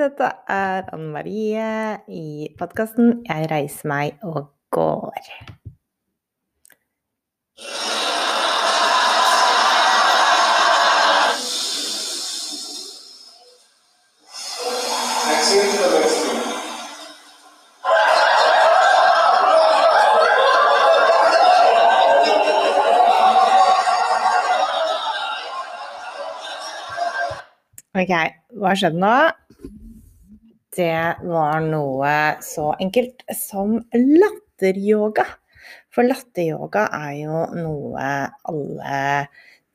dette er Anne Marie i podkasten 'Jeg reiser meg og går'. Ok, hva skjedde nå? Det var noe så enkelt som latteryoga. For latteryoga er jo noe alle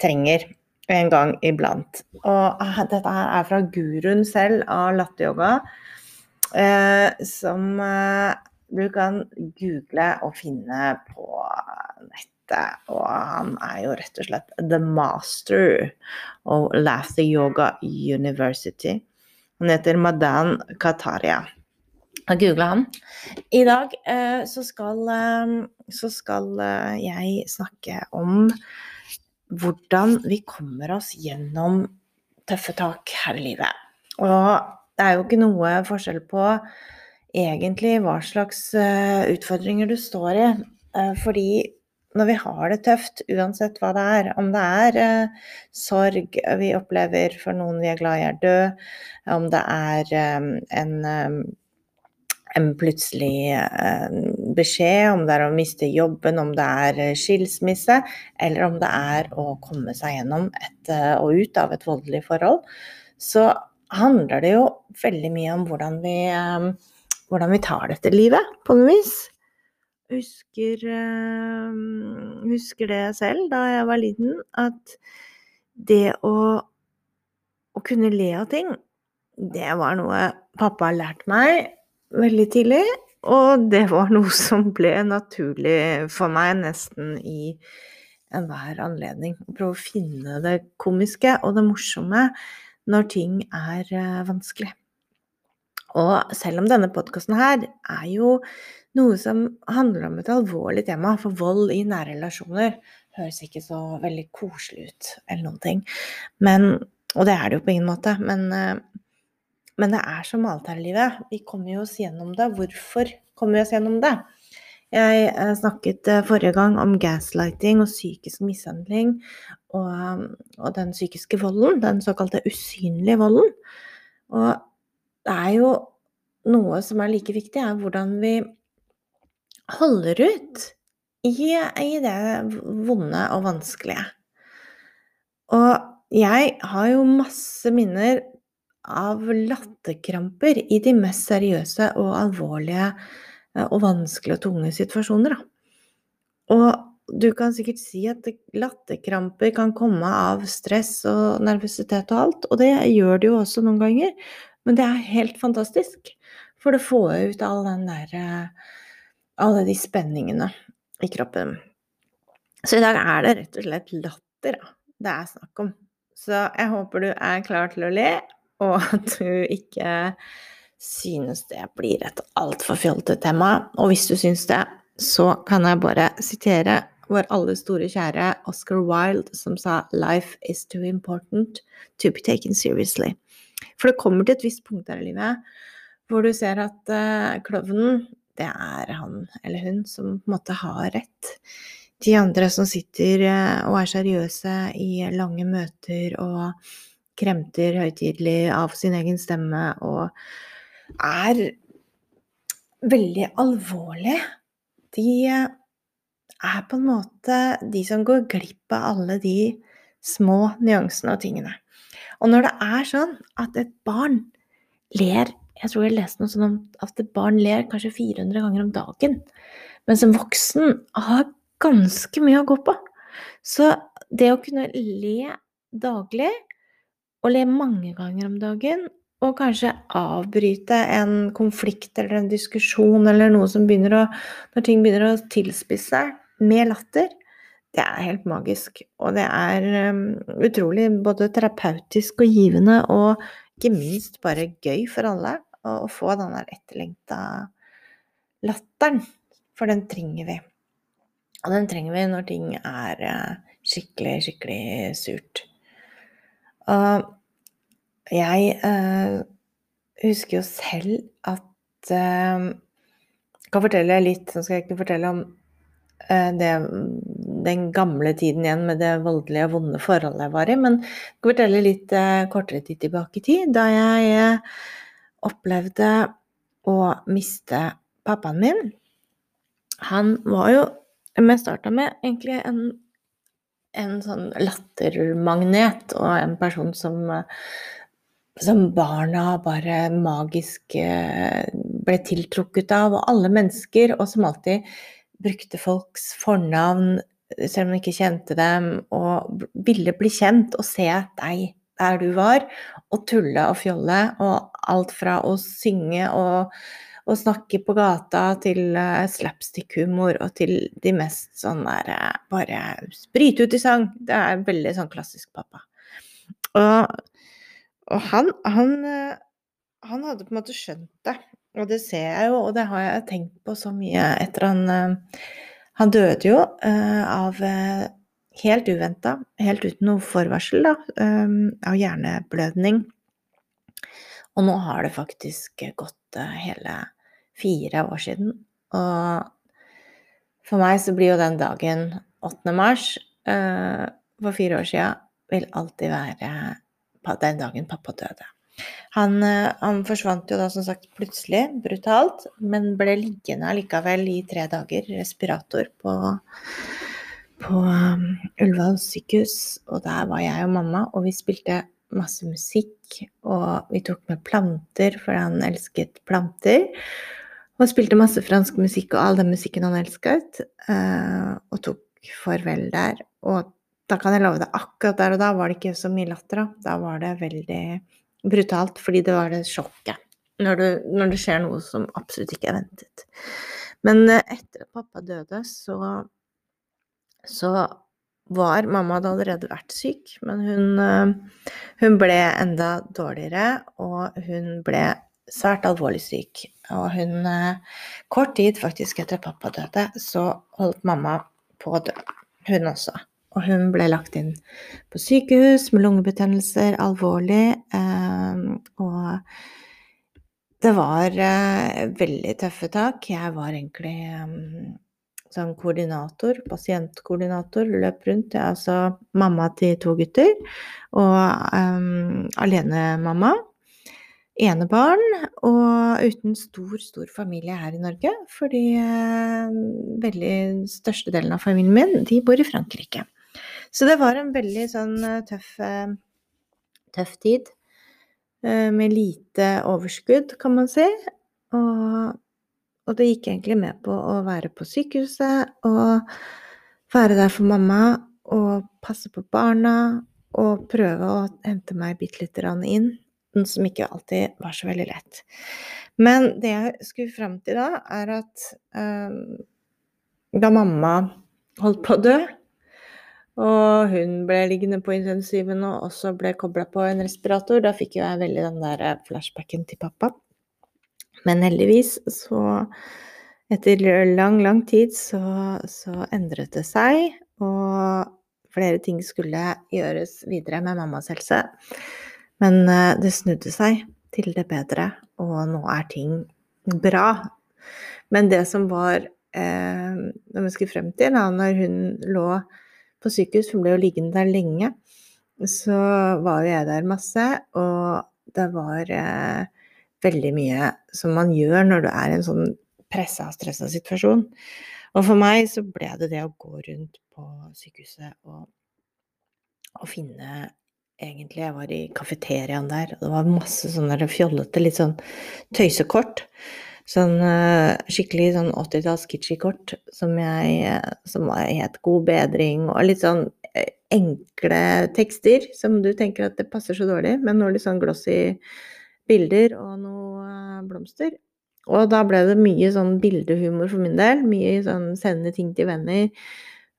trenger en gang iblant. Og ah, dette her er fra guruen selv av latteryoga, eh, som eh, du kan google og finne på nettet. Og han er jo rett og slett the master of Laughter Yoga University. Han heter Madan Kataria. Jeg googla han. I dag eh, så skal, eh, så skal eh, jeg snakke om hvordan vi kommer oss gjennom tøffe tak her i livet. Og det er jo ikke noe forskjell på egentlig hva slags utfordringer du står i. Fordi når vi har det tøft, uansett hva det er, om det er eh, sorg vi opplever for noen vi er glad i er død, om det er eh, en, eh, en plutselig eh, beskjed, om det er å miste jobben, om det er eh, skilsmisse, eller om det er å komme seg gjennom et, eh, og ut av et voldelig forhold, så handler det jo veldig mye om hvordan vi, eh, hvordan vi tar dette livet, på noe vis. Husker, eh, husker det selv da jeg var liten, at det å, å kunne le av ting, det var noe pappa har lært meg veldig tidlig. Og det var noe som ble naturlig for meg nesten i enhver anledning. Å prøve å finne det komiske og det morsomme når ting er eh, vanskelig. Og selv om denne podkasten her er jo noe som handler om et alvorlig tema, for vold i nære relasjoner høres ikke så veldig koselig ut eller noen ting. Men, og det er det jo på ingen måte. Men, eh, men det er som alt her i livet. Vi kommer jo oss gjennom det. Hvorfor kommer vi oss gjennom det? Jeg eh, snakket eh, forrige gang om gaslighting og psykisk mishandling og, og den psykiske volden, den såkalte usynlige volden. Og det er jo noe som er like viktig, er hvordan vi holder ut i, i det vonde og vanskelige. Og jeg har jo masse minner av latterkramper i de mest seriøse og alvorlige eh, og vanskelige og tunge situasjoner. Da. Og du kan sikkert si at latterkramper kan komme av stress og nervøsitet og alt, og det gjør det jo også noen ganger, men det er helt fantastisk. For det får ut all den derre alle de spenningene i kroppen. Så i dag er det rett og slett latter da, det er snakk om. Så jeg håper du er klar til å le, og at du ikke synes det blir et altfor fjollete tema. Og hvis du syns det, så kan jeg bare sitere vår aller store kjære Oscar Wilde, som sa 'Life is too important to be taken seriously'. For det kommer til et visst punkt her i livet hvor du ser at uh, klovnen det er han eller hun som på en måte har rett. De andre som sitter eh, og er seriøse i lange møter og kremter høytidelig av sin egen stemme og er veldig alvorlige, de er på en måte de som går glipp av alle de små nyansene og tingene. Og når det er sånn at et barn ler jeg tror jeg leste noe sånn om at et barn ler kanskje 400 ganger om dagen. Mens en voksen har ganske mye å gå på. Så det å kunne le daglig, og le mange ganger om dagen, og kanskje avbryte en konflikt eller en diskusjon eller noe som begynner å Når ting begynner å tilspisse seg, med latter, det er helt magisk. Og det er um, utrolig både terapeutisk og givende, og ikke minst bare gøy for alle å få den der etterlengta latteren. For den trenger vi. Og den trenger vi når ting er eh, skikkelig, skikkelig surt. Og jeg eh, husker jo selv at eh, kan fortelle litt Nå skal jeg ikke fortelle om eh, det, den gamle tiden igjen med det voldelige og vonde forholdet jeg var i, men jeg skal fortelle litt eh, kortere tid tilbake i tid, da jeg eh, opplevde å miste pappaen min. Han var jo Vi starta med egentlig en en sånn lattermagnet og en person som, som barna bare magisk eh, ble tiltrukket av, og alle mennesker, og som alltid brukte folks fornavn selv om de ikke kjente dem, og ville bli kjent og se deg der du var, og tulle og fjolle, og alt fra å synge og og snakke på gata til uh, slapstick-humor og til de mest sånn der uh, Bare sprite ut i sang. Det er veldig sånn klassisk pappa. Og, og han, han, uh, han hadde på en måte skjønt det. Og det ser jeg jo, og det har jeg tenkt på så mye etter han Han døde jo av helt uventa, helt uten noe forvarsel, da, av hjerneblødning. Og nå har det faktisk gått hele fire år siden. Og for meg så blir jo den dagen 8. mars uh, for fire år sia vil alltid være den dagen pappa døde. Han, uh, han, forsvant jo da som sagt plutselig, brutalt, men ble liggende likevel i tre dager, respirator, på, på um, Ullevål sykehus. Og der var jeg og mamma, og vi spilte masse musikk, og vi tok med planter, for han elsket planter. Og spilte masse fransk musikk og all den musikken han elsket, eh, og tok farvel der. Og da kan jeg love deg, akkurat der og da var det ikke så mye latter. Da Da var det veldig brutalt, fordi det var det sjokket. Når, du, når det skjer noe som absolutt ikke er ventet. Men eh, etter at pappa døde, så, så var Mamma hadde allerede vært syk, men hun, eh, hun ble enda dårligere, og hun ble svært alvorlig syk. Og hun eh, Kort tid faktisk etter pappa døde, så holdt mamma på å dø, hun også. Og hun ble lagt inn på sykehus med lungebetennelser, alvorlig. Eh, og det var veldig tøffe tak. Jeg var egentlig som koordinator, pasientkoordinator, løp rundt. Jeg er altså mamma til to gutter og um, alenemamma enebarn og uten stor, stor familie her i Norge. Fordi uh, veldig størstedelen av familien min, de bor i Frankrike. Så det var en veldig sånn eh, tøff, eh, tøff tid. Uh, med lite overskudd, kan man si. Og, og det gikk egentlig med på å være på sykehuset og være der for mamma og passe på barna og prøve å hente meg bitte lite grann inn som ikke alltid var så veldig lett. Men det jeg skulle fram til da, er at um, da mamma holdt på å dø, og hun ble liggende på intensiven og også ble kobla på en respirator, da fikk jo jeg veldig den der eh, flashbacken til pappa. Men heldigvis så Etter lang, lang tid så, så endret det seg, og flere ting skulle gjøres videre med mammas helse. Men eh, det snudde seg til det bedre, og nå er ting bra. Men det som var eh, Når vi skulle frem til, da når hun lå på sykehus, hun ble jo liggende der lenge, så var jo jeg der masse, og det var eh, veldig mye som man gjør når du er i en sånn pressa og stressa situasjon. Og for meg så ble det det å gå rundt på sykehuset og, og finne egentlig. Jeg var i kafeteriaen der, og det var masse sånne fjollete, litt sånn tøysekort. Sånn uh, skikkelig sånn 80-talls kitschy-kort som jeg Som var helt god bedring, og litt sånn eh, enkle tekster som du tenker at det passer så dårlig, men noe litt sånn glossy bilder og noe uh, blomster. Og da ble det mye sånn bildehumor for min del. Mye sånn sende ting til venner.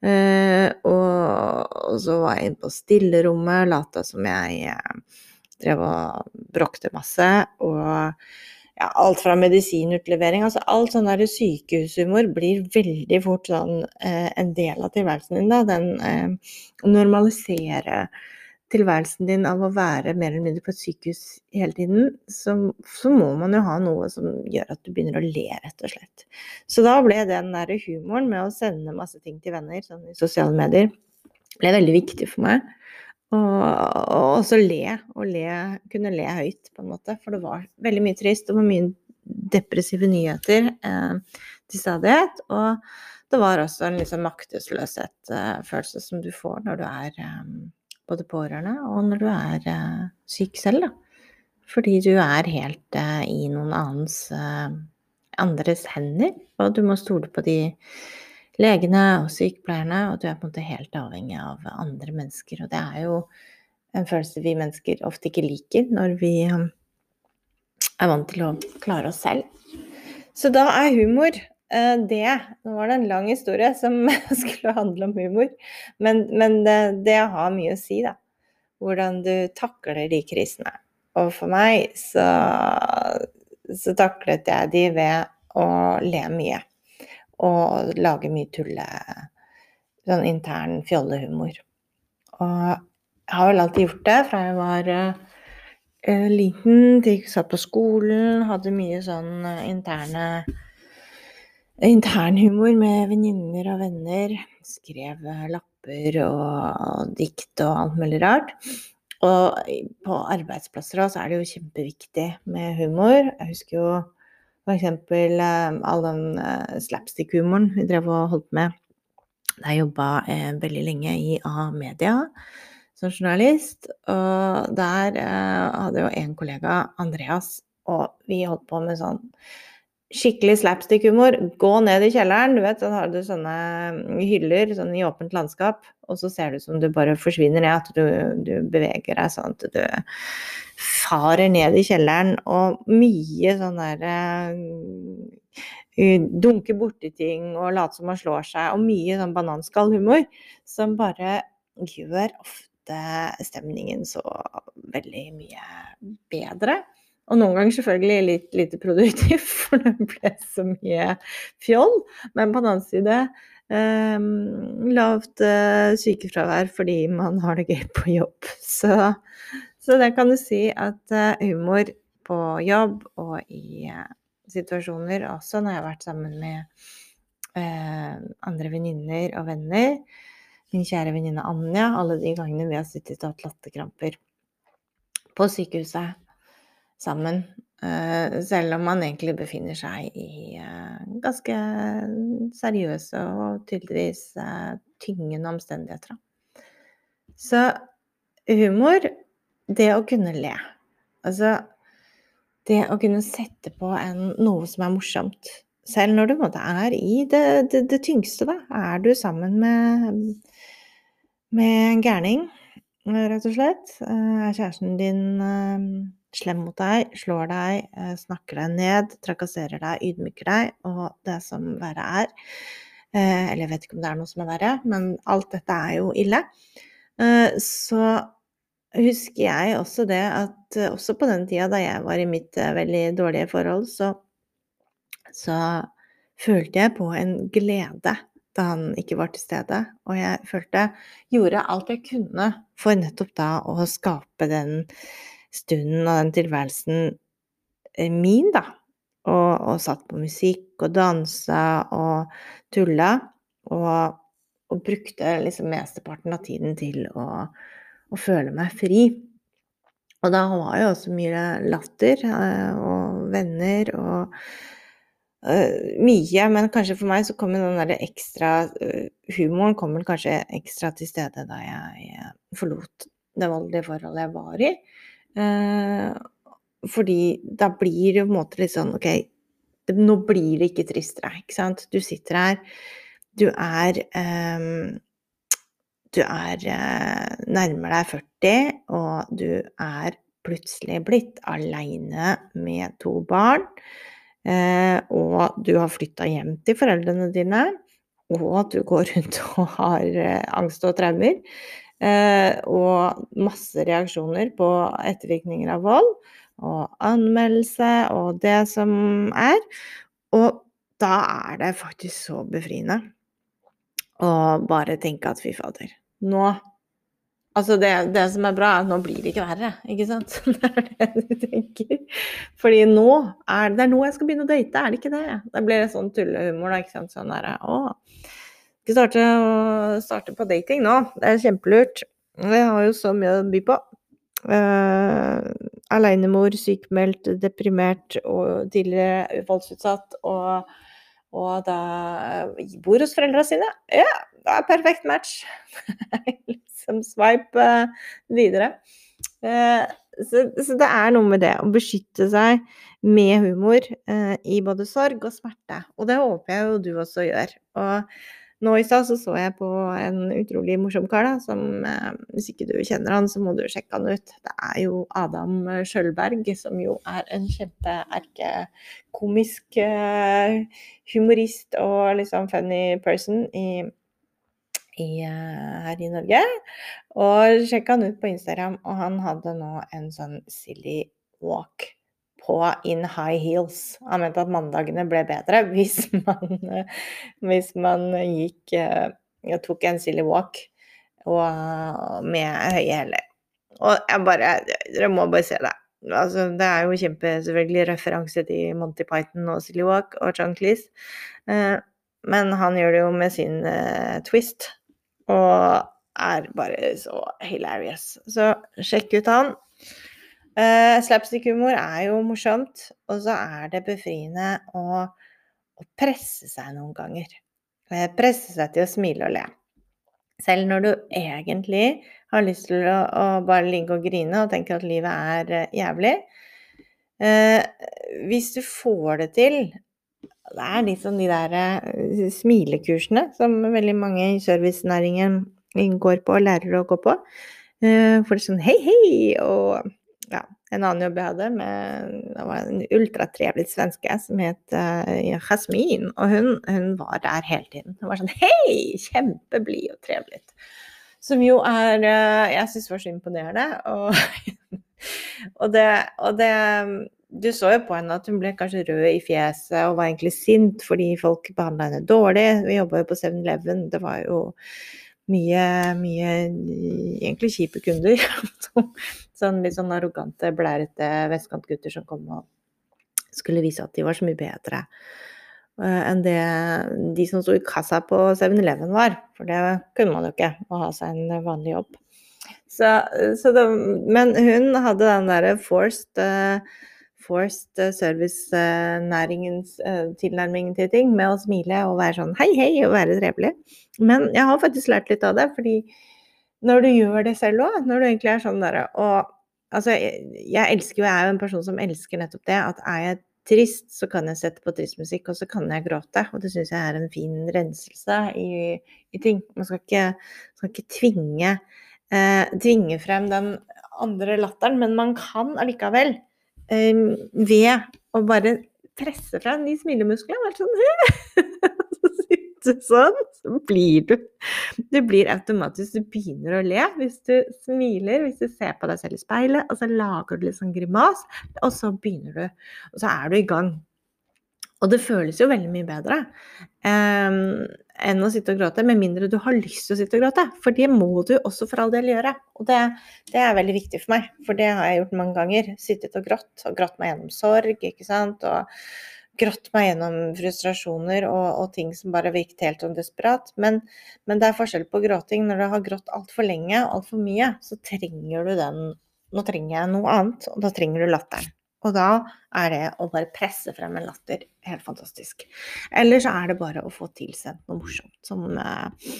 Uh, og, og, så var jeg inne på stillerommet, lata som jeg eh, drev og bråkte masse. Og ja, alt fra medisinutlevering Altså alt sånn der sykehushumor blir veldig fort sånn eh, en del av tilværelsen din, da. Den eh, normalisere tilværelsen din av å være mer eller mindre på et sykehus hele tiden, så, så, må man jo ha noe som gjør at du begynner å le, rett og slett. Så da ble den der humoren med å sende masse ting til venner sånn i sosiale medier, ble veldig viktig for meg. Og, og også le, og le, kunne le høyt, på en måte. For det var veldig mye trist, var mye depressive nyheter eh, til stadighet. Og det var også en liksom maktesløshet-følelse eh, som du får når du er eh, både pårørende og når du er uh, syk selv, da. Fordi du er helt uh, i noen annens uh, andres hender, og du må stole på de legene og sykepleierne, og du er på en måte helt avhengig av andre mennesker. Og det er jo en følelse vi mennesker ofte ikke liker når vi er vant til å klare oss selv. Så da er humor Eh, det Nå var det en lang historie som skulle handle om humor, men, men det, det, har mye å si, da. Hvordan du takler de krisene. Og for meg så, så taklet jeg de ved å le mye. Og lage mye tulle Sånn intern fjollehumor. Og jeg har vel alltid gjort det fra jeg var uh, liten til jeg satt på skolen, hadde mye sånn uh, interne internhumor med venninner og venner. Skrev lapper og dikt og alt mulig rart. Og på arbeidsplasser også er det jo kjempeviktig med humor. Jeg husker jo f.eks. Eh, all den eh, slapstick-humoren vi drev og holdt med da jeg jobba eh, veldig lenge i A-media som journalist. Og der hadde jo en kollega, Andreas, og vi holdt på med sånn skikkelig slapstick-humor, gå ned i kjelleren. Du vet, så har du sånne hyller sånn i åpent landskap, og så ser det ut som du bare forsvinner ned, at du, du, beveger deg sånn at du farer ned i kjelleren, og mye sånn derre uh, Dunke borti ting og late som man slår seg, og mye sånn bananskallhumor som bare gjør ofte stemningen så veldig mye bedre. Og noen ganger selvfølgelig litt lite produktiv, for det ble så mye fjoll. Men på den annen side eh, lavt eh, sykefravær fordi man har det gøy på jobb. Så, så det kan du si at eh, humor på jobb og i eh, situasjoner også når jeg har vært sammen med eh, andre venninner og venner, min kjære venninne Anja, alle de gangene vi har sittet og hatt latterkramper på sykehuset sammen. Eh, selv om man egentlig befinner seg i eh, ganske seriøse og tydeligvis eh, tyngende omstendigheter. Så humor, det å kunne le. Altså det å kunne sette på en, noe som er morsomt. Selv når du måte, er i det, det, det, tyngste, da. Er du sammen med, med en gærning, rett og slett? Er kjæresten din slem mot deg, slår deg, eh, snakker deg ned, trakasserer deg, ydmyker deg, og det som verre er eh, Eller jeg vet ikke om det er noe som er verre, men alt dette er jo ille. Eh, så husker jeg også det at også på den tida da jeg var i mitt veldig dårlige forhold, så, så følte jeg på en glede da han ikke var til stede. Og jeg følte Gjorde alt jeg kunne for nettopp da å skape den stunden og den tilværelsen eh, min, da. Og, og satt på musikk og dansa og tulla. Og, og brukte liksom mesteparten av tiden til å, å, føle meg fri. Og da var jo også mye latter eh, og venner og uh, mye. Men kanskje for meg så kom den der ekstra Humoren kom kanskje ekstra til stede da jeg forlot det voldelige forholdet jeg var i. Eh, fordi da blir det på en måte litt sånn OK, nå blir det ikke tristere, ikke sant? Du sitter her, du er um, Du er uh, nærmer deg 40, og du er plutselig blitt aleine med to barn. Og du har flytta hjem til foreldrene dine, og du går rundt og har angst og traumer. Eh, og masse reaksjoner på ettervirkninger av vold, og anmeldelse og det som er. Og da er det faktisk så befriende å bare tenke at fy fader, nå Altså det, det, som er bra, er at nå blir det ikke verre, ikke sant? Det er det du tenker. Fordi nå er det er nå jeg skal begynne å date, er det ikke det? Da blir det sånn tullehumor, da, ikke sant. Sånn derre Å, skal starte, starte på dating nå. Det er kjempelurt. Jeg har jo så mye å by på. Uh, Aleinemor, sykmeldt, deprimert og tidligere voldsutsatt. Og, og da bor hos foreldra sine. Ja, det er perfekt match. liksom swipe uh, videre. Uh, så, så, det er noe med det å beskytte seg med humor i både sorg og smerte. Og det håper jeg jo du også gjør. Og nå i stad så, så jeg på en utrolig morsom kar, da, som Hvis ikke du kjenner han, så må du sjekke han ut. Det er jo Adam Skjølberg, som jo er en kjempeerkekomisk humorist og liksom funny person i i, eh, her i Norge. Og sjekk han ut på Instagram, og han hadde nå en sånn silly walk på in high heels. Han mente at mandagene ble bedre hvis man, hvis man gikk og tok en silly walk og, med høye hæler. Og jeg bare Dere må bare se det. Altså, det er jo kjempe selvfølgelig referanse til Monty Python og Silly Walk og John Cleese. Eh, men han gjør det jo med sin eh, twist. Og er bare så hilarious. Så sjekk ut han. Uh, Slapstick-humor er jo morsomt, og så er det befriende å, å presse seg noen ganger. Uh, presse seg til å smile og le. Selv når du egentlig har lyst til å, å bare ligge og grine og tenke at livet er uh, jævlig. hvis du får det til det er liksom de der smilekursene som veldig mange i servicenæringen går på og lærer å gå på. For det er sånn hei, hei! Og ja, en annen jobb jeg hadde, med, det var en ultratrevlig svenske som het uh, Jasmin. Og hun, hun, var der hele tiden. Hun var sånn hei! Kjempeblid og trevlig. Som jo er uh, Jeg syns var så imponerende. Og, og, det, og det du så jo på henne at hun ble kanskje rød i fjeset og var egentlig sint fordi folk behandla henne dårlig. Vi jobba jo på 7-Eleven. Det var jo mye, mye egentlig kjipe kunder. sånn litt sånn arrogante, blærete vestkantgutter som kom og skulle vise at de var så mye bedre uh, enn det de som sto i kassa på 7-Eleven var. For det kunne man jo ikke, å ha seg en vanlig jobb. Så, så det, men hun hadde den derre forced uh, forced eh, servicenæringens uh, tilnærming til ting med å smile og være sånn hei, hei og være trevelig. Men jeg har faktisk lært litt av det, fordi når du gjør det selv òg, når du egentlig er sånn derre og Altså, jeg, jeg elsker jo, jeg er jo en person som elsker nettopp det, at er jeg trist, så kan jeg sette på tristmusikk, og så kan jeg gråte. Og det syns jeg er en fin renselse i, i ting. Man skal ikke, skal ikke tvinge, eh, tvinge frem den andre latteren, men man kan allikevel ved å bare presse fra de smilemusklene. Bare sånn du sånn, så blir du Du blir automatisk Du begynner å le hvis du smiler, hvis du ser på deg selv i speilet, og så lager du litt sånn grimas, og så begynner du. Og så er du i gang. Og det føles jo veldig mye bedre um, enn å sitte og gråte, med mindre du har lyst til å sitte og gråte. For det må du også for all del gjøre. Og det, det, er veldig viktig for meg, for det har jeg gjort mange ganger. Sittet og grått, og grått meg gjennom sorg, ikke sant. Og grått meg gjennom frustrasjoner og, og ting som bare virket helt sånn desperat. Men, men, det er forskjell på gråting. Når du har grått altfor lenge, altfor mye, så trenger du den Nå trenger jeg noe annet, og da trenger du latteren. Og da er det å bare presse frem en latter helt fantastisk. Eller så er det bare å få tilsendt noe morsomt, som, eh,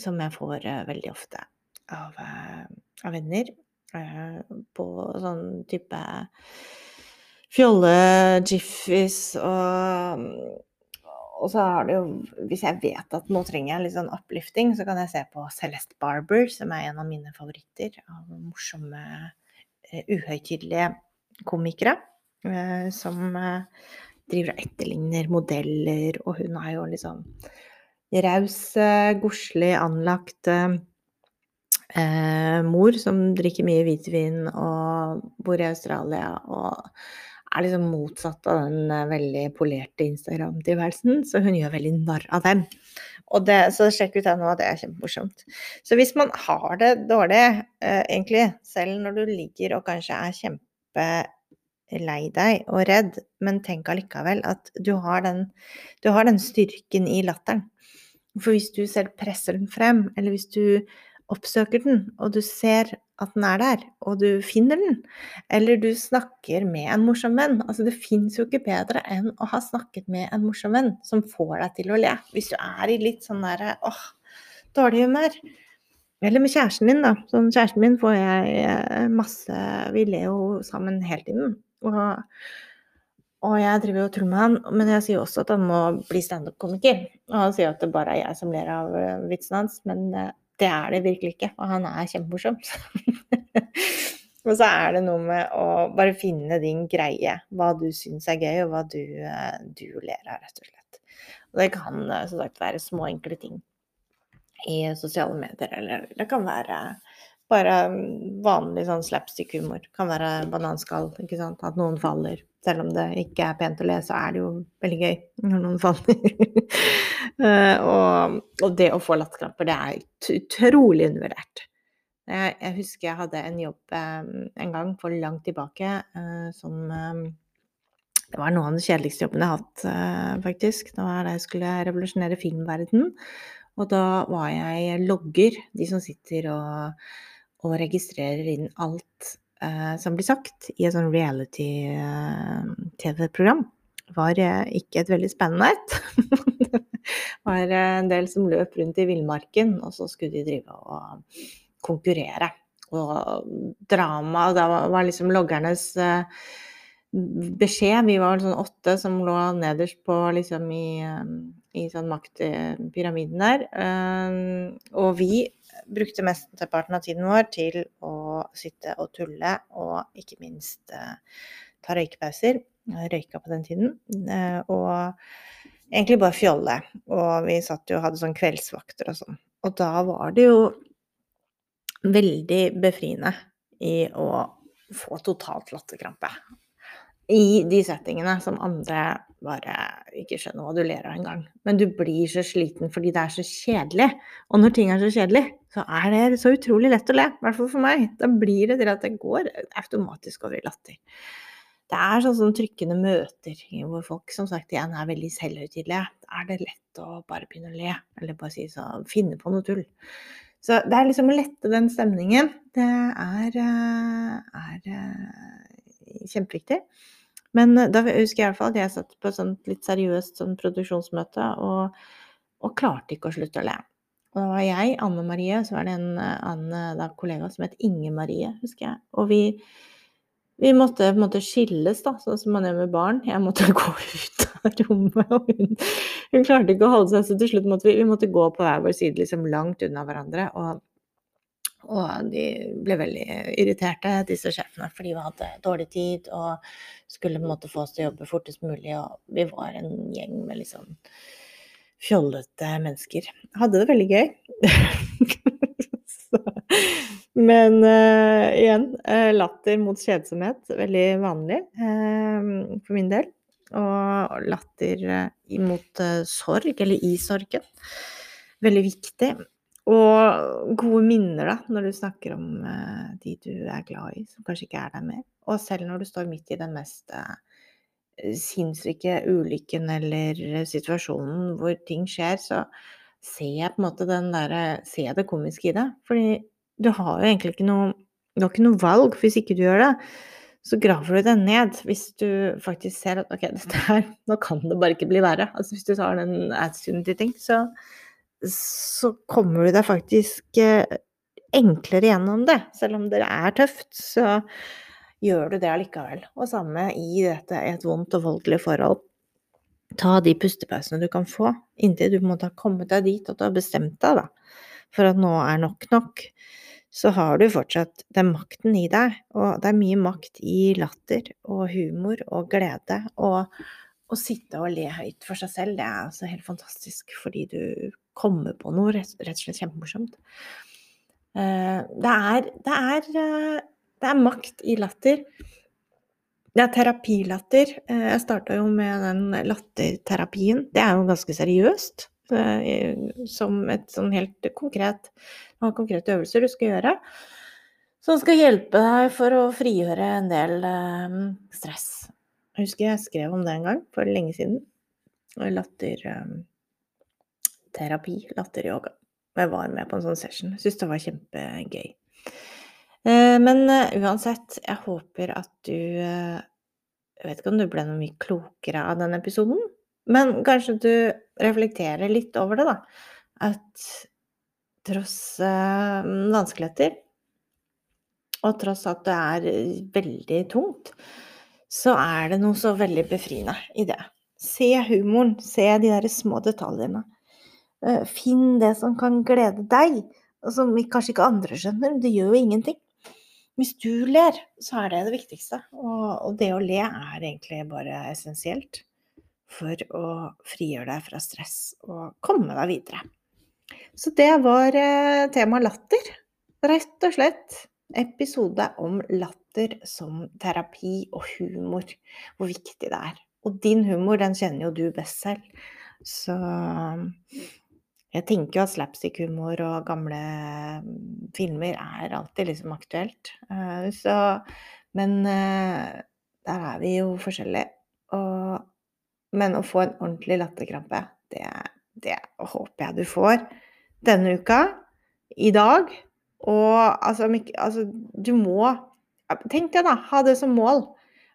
som jeg får eh, veldig ofte av, eh, av venner. På sånn type fjolle-jiffis og og så har det jo Hvis jeg vet at nå trenger jeg litt sånn uplifting, så kan jeg se på Celeste Barber, som er en av mine favoritter av morsomme, uhøytidelige komikere eh, som eh, driver og etterligner modeller, og hun er jo liksom raus, eh, godslig anlagt eh, mor som drikker mye hvitvin og bor i Australia og er liksom motsatt av den veldig polerte Instagram-tilværelsen, så hun gjør veldig narr av dem. Det, så sjekk ut det nå, det er kjempemorsomt. Så hvis man har det dårlig, eh, egentlig, selv når du ligger og kanskje er kjempelei deg og redd, men tenk allikevel at du har, den, du har den styrken i latteren. For hvis du selv presser den frem, eller hvis du oppsøker den, og du ser at den er der, og du finner den, eller du snakker med en morsom venn Altså, det fins jo ikke bedre enn å ha snakket med en morsom venn som får deg til å le. Hvis du er i litt sånn derre åh, dårlig humør. Eller med kjæresten din, da. Sånn kjæresten min får jeg eh, masse Vi ler jo sammen hele tiden. Og og jeg driver jo og tuller med han, men jeg sier også at han må bli standup-komiker. Og han sier at det bare er jeg som ler av uh, vitsen hans, men uh, det er det virkelig ikke. Og han er kjempemorsom. og så er det noe med å bare finne din greie. Hva du syns er gøy, og hva du, du ler av, rett og slett. Og det kan som sagt være små, enkle ting i sosiale medier, eller det kan være bare vanlig sånn slapstick-humor. Kan være bananskall, ikke sant. At noen faller. Selv om det ikke er pent å le, så er det jo veldig gøy når noen faller. Eh, og, og, det å få latterkramper, det er utrolig undervurdert. Jeg, jeg, husker jeg hadde en jobb eh, en gang for langt tilbake eh, som eh, Det var noen av de kjedeligste jobbene jeg har hatt, uh, faktisk. Det var da jeg skulle revolusjonere filmverdenen. Og da var jeg logger, de som sitter og, og registrerer inn alt eh, som blir sagt i et sånn reality-TV-program, var eh, ikke et veldig spennende et. det var eh, en del som løp rundt i villmarken, og så skulle de drive og konkurrere. Og drama Da var liksom loggernes eh, beskjed Vi var sånn åtte som lå nederst på liksom i, i sånn maktpyramiden der. Og vi brukte mesteparten av tiden vår til å sitte og tulle, og ikke minst eh, ta røykepauser. Røyka på den tiden. Eh, og egentlig bare fjolle. Og vi satt jo og hadde sånn kveldsvakter og sånn. Og da var det jo veldig befriende i å få totalt latterkrampe i de settingene som andre bare ikke skjønner hva du ler av engang. Men du blir så sliten fordi det er så kjedelig. Og når ting er så kjedelig, så er det så utrolig lett å le. I hvert fall for meg. Da blir det til at det går automatisk over i latter. Det er sånn som trykkende møter hvor folk som sagt igjen er veldig selvhøytidelige. Da er det lett å bare begynne å le, eller bare si så, finne på noe tull. Så det er liksom å lette den stemningen. Det er, eh, er eh, kjempeviktig. Men eh, da husker jeg i hvert fall at jeg satt på et litt seriøst sånn produksjonsmøte og, og, klarte ikke å slutte å le. Og da var jeg, Anne Marie, og så var det en eh, annen da, kollega som het Inge Marie, husker jeg. Og vi, vi måtte på en måte skilles, da, sånn som man gjør med barn. Jeg måtte gå ut av rommet, og hun, hun klarte ikke å holde seg, så til slutt måtte vi, vi måtte gå på hver vår side, liksom langt unna hverandre. og og de ble veldig irriterte, disse sjefene, fordi vi hadde dårlig tid og skulle på få oss til å jobbe fortest mulig. Og vi var en gjeng med litt sånn fjollete mennesker. Hadde det veldig gøy. Men uh, igjen, uh, latter mot kjedsomhet. Veldig vanlig uh, for min del. Og latter mot sorg, eller i sorgen. Veldig viktig. Og gode minner, da, når du snakker om uh, de du er glad i, som kanskje ikke er der mer. Og selv når du står midt i den mest uh, sinnssyke ulykken eller situasjonen hvor ting skjer, så ser jeg på en måte den derre Ser jeg det komiske i det. Fordi du har jo egentlig ikke noe Du har ikke noe valg hvis ikke du gjør det. Så graver du deg ned hvis du faktisk ser at ok, dette her Nå kan det bare ikke bli verre. Altså hvis du tar den attituden til ting, så så kommer du deg faktisk eh, enklere gjennom det. Selv om det er tøft, så gjør du det allikevel. Og samme i dette et vondt og voldelig forhold. Ta de pustepausene du kan få, inntil du på en måte har kommet deg dit at du har bestemt deg da, for at nå er nok nok. Så har du fortsatt den makten i deg, og det er mye makt i latter og humor og glede. Og å sitte og le høyt for seg selv, det er altså helt fantastisk, fordi du komme på noe rett, og slett kjempemorsomt. Eh, det er, det, er, eh, det er makt i latter. Ja, terapilatter. Eh, jeg starta jo med den latterterapien. Det er jo ganske seriøst. Som et sånn helt konkret noen konkrete øvelser du skal gjøre. Som skal hjelpe deg for å frigjøre en del stress. Jeg husker jeg skrev om det en gang for lenge siden. Latterterapi, latteryoga. Jeg var med på en sånn session. Syntes det var kjempegøy. Eh, men eh, uansett, jeg håper at du eh, Jeg vet ikke om du ble noe mye klokere av den episoden, men kanskje du reflekterer litt over det, da. At tross vanskeligheter, og tross at det er veldig tungt, så er det noe så veldig befriende i det. Se humoren, se de der små detaljene. Finn det som kan glede deg, og som kanskje ikke andre skjønner. Det gjør jo ingenting. Hvis du ler, så er det det viktigste. Og, det å le er egentlig bare essensielt for å frigjøre deg fra stress og komme deg videre. Så det var tema latter. Rett og slett episode om latter som terapi og humor. Hvor viktig det er. Og din humor, den kjenner jo du best selv. Så jeg tenker jo at slapstick-humor og gamle mm, filmer er alltid liksom aktuelt. Eh, så Men eh, der er vi jo forskjellige. Og, men å få en ordentlig latterkrampe, det, det håper jeg du får denne uka. I dag. Og altså, altså Du må Tenk deg, da. Ha det som mål.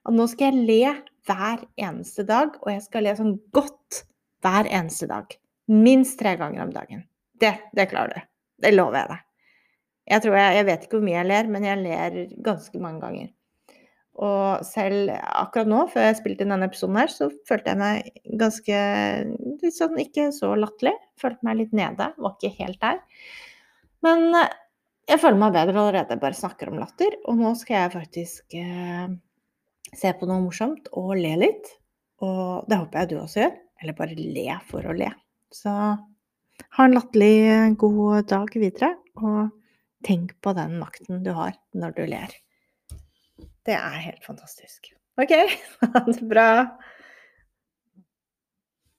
At nå skal jeg le hver eneste dag, og jeg skal le sånn godt hver eneste dag. Minst tre ganger om dagen. Det, det klarer du. Det lover jeg deg. Jeg, jeg, jeg vet ikke hvor mye jeg ler, men jeg ler ganske mange ganger. Og selv akkurat nå, før jeg spilte inn denne episoden her, så følte jeg meg ganske litt sånn ikke så latterlig. Følte meg litt nede. Var ikke helt der. Men eh, jeg føler meg bedre allerede. Bare snakker om latter. Og nå skal jeg faktisk eh, se på noe morsomt og le litt. Og det håper jeg du også gjør. Eller bare le for å le. Så ha en latterlig god dag videre, og tenk på den makten du har når du ler. Det er helt fantastisk. OK, ha det bra.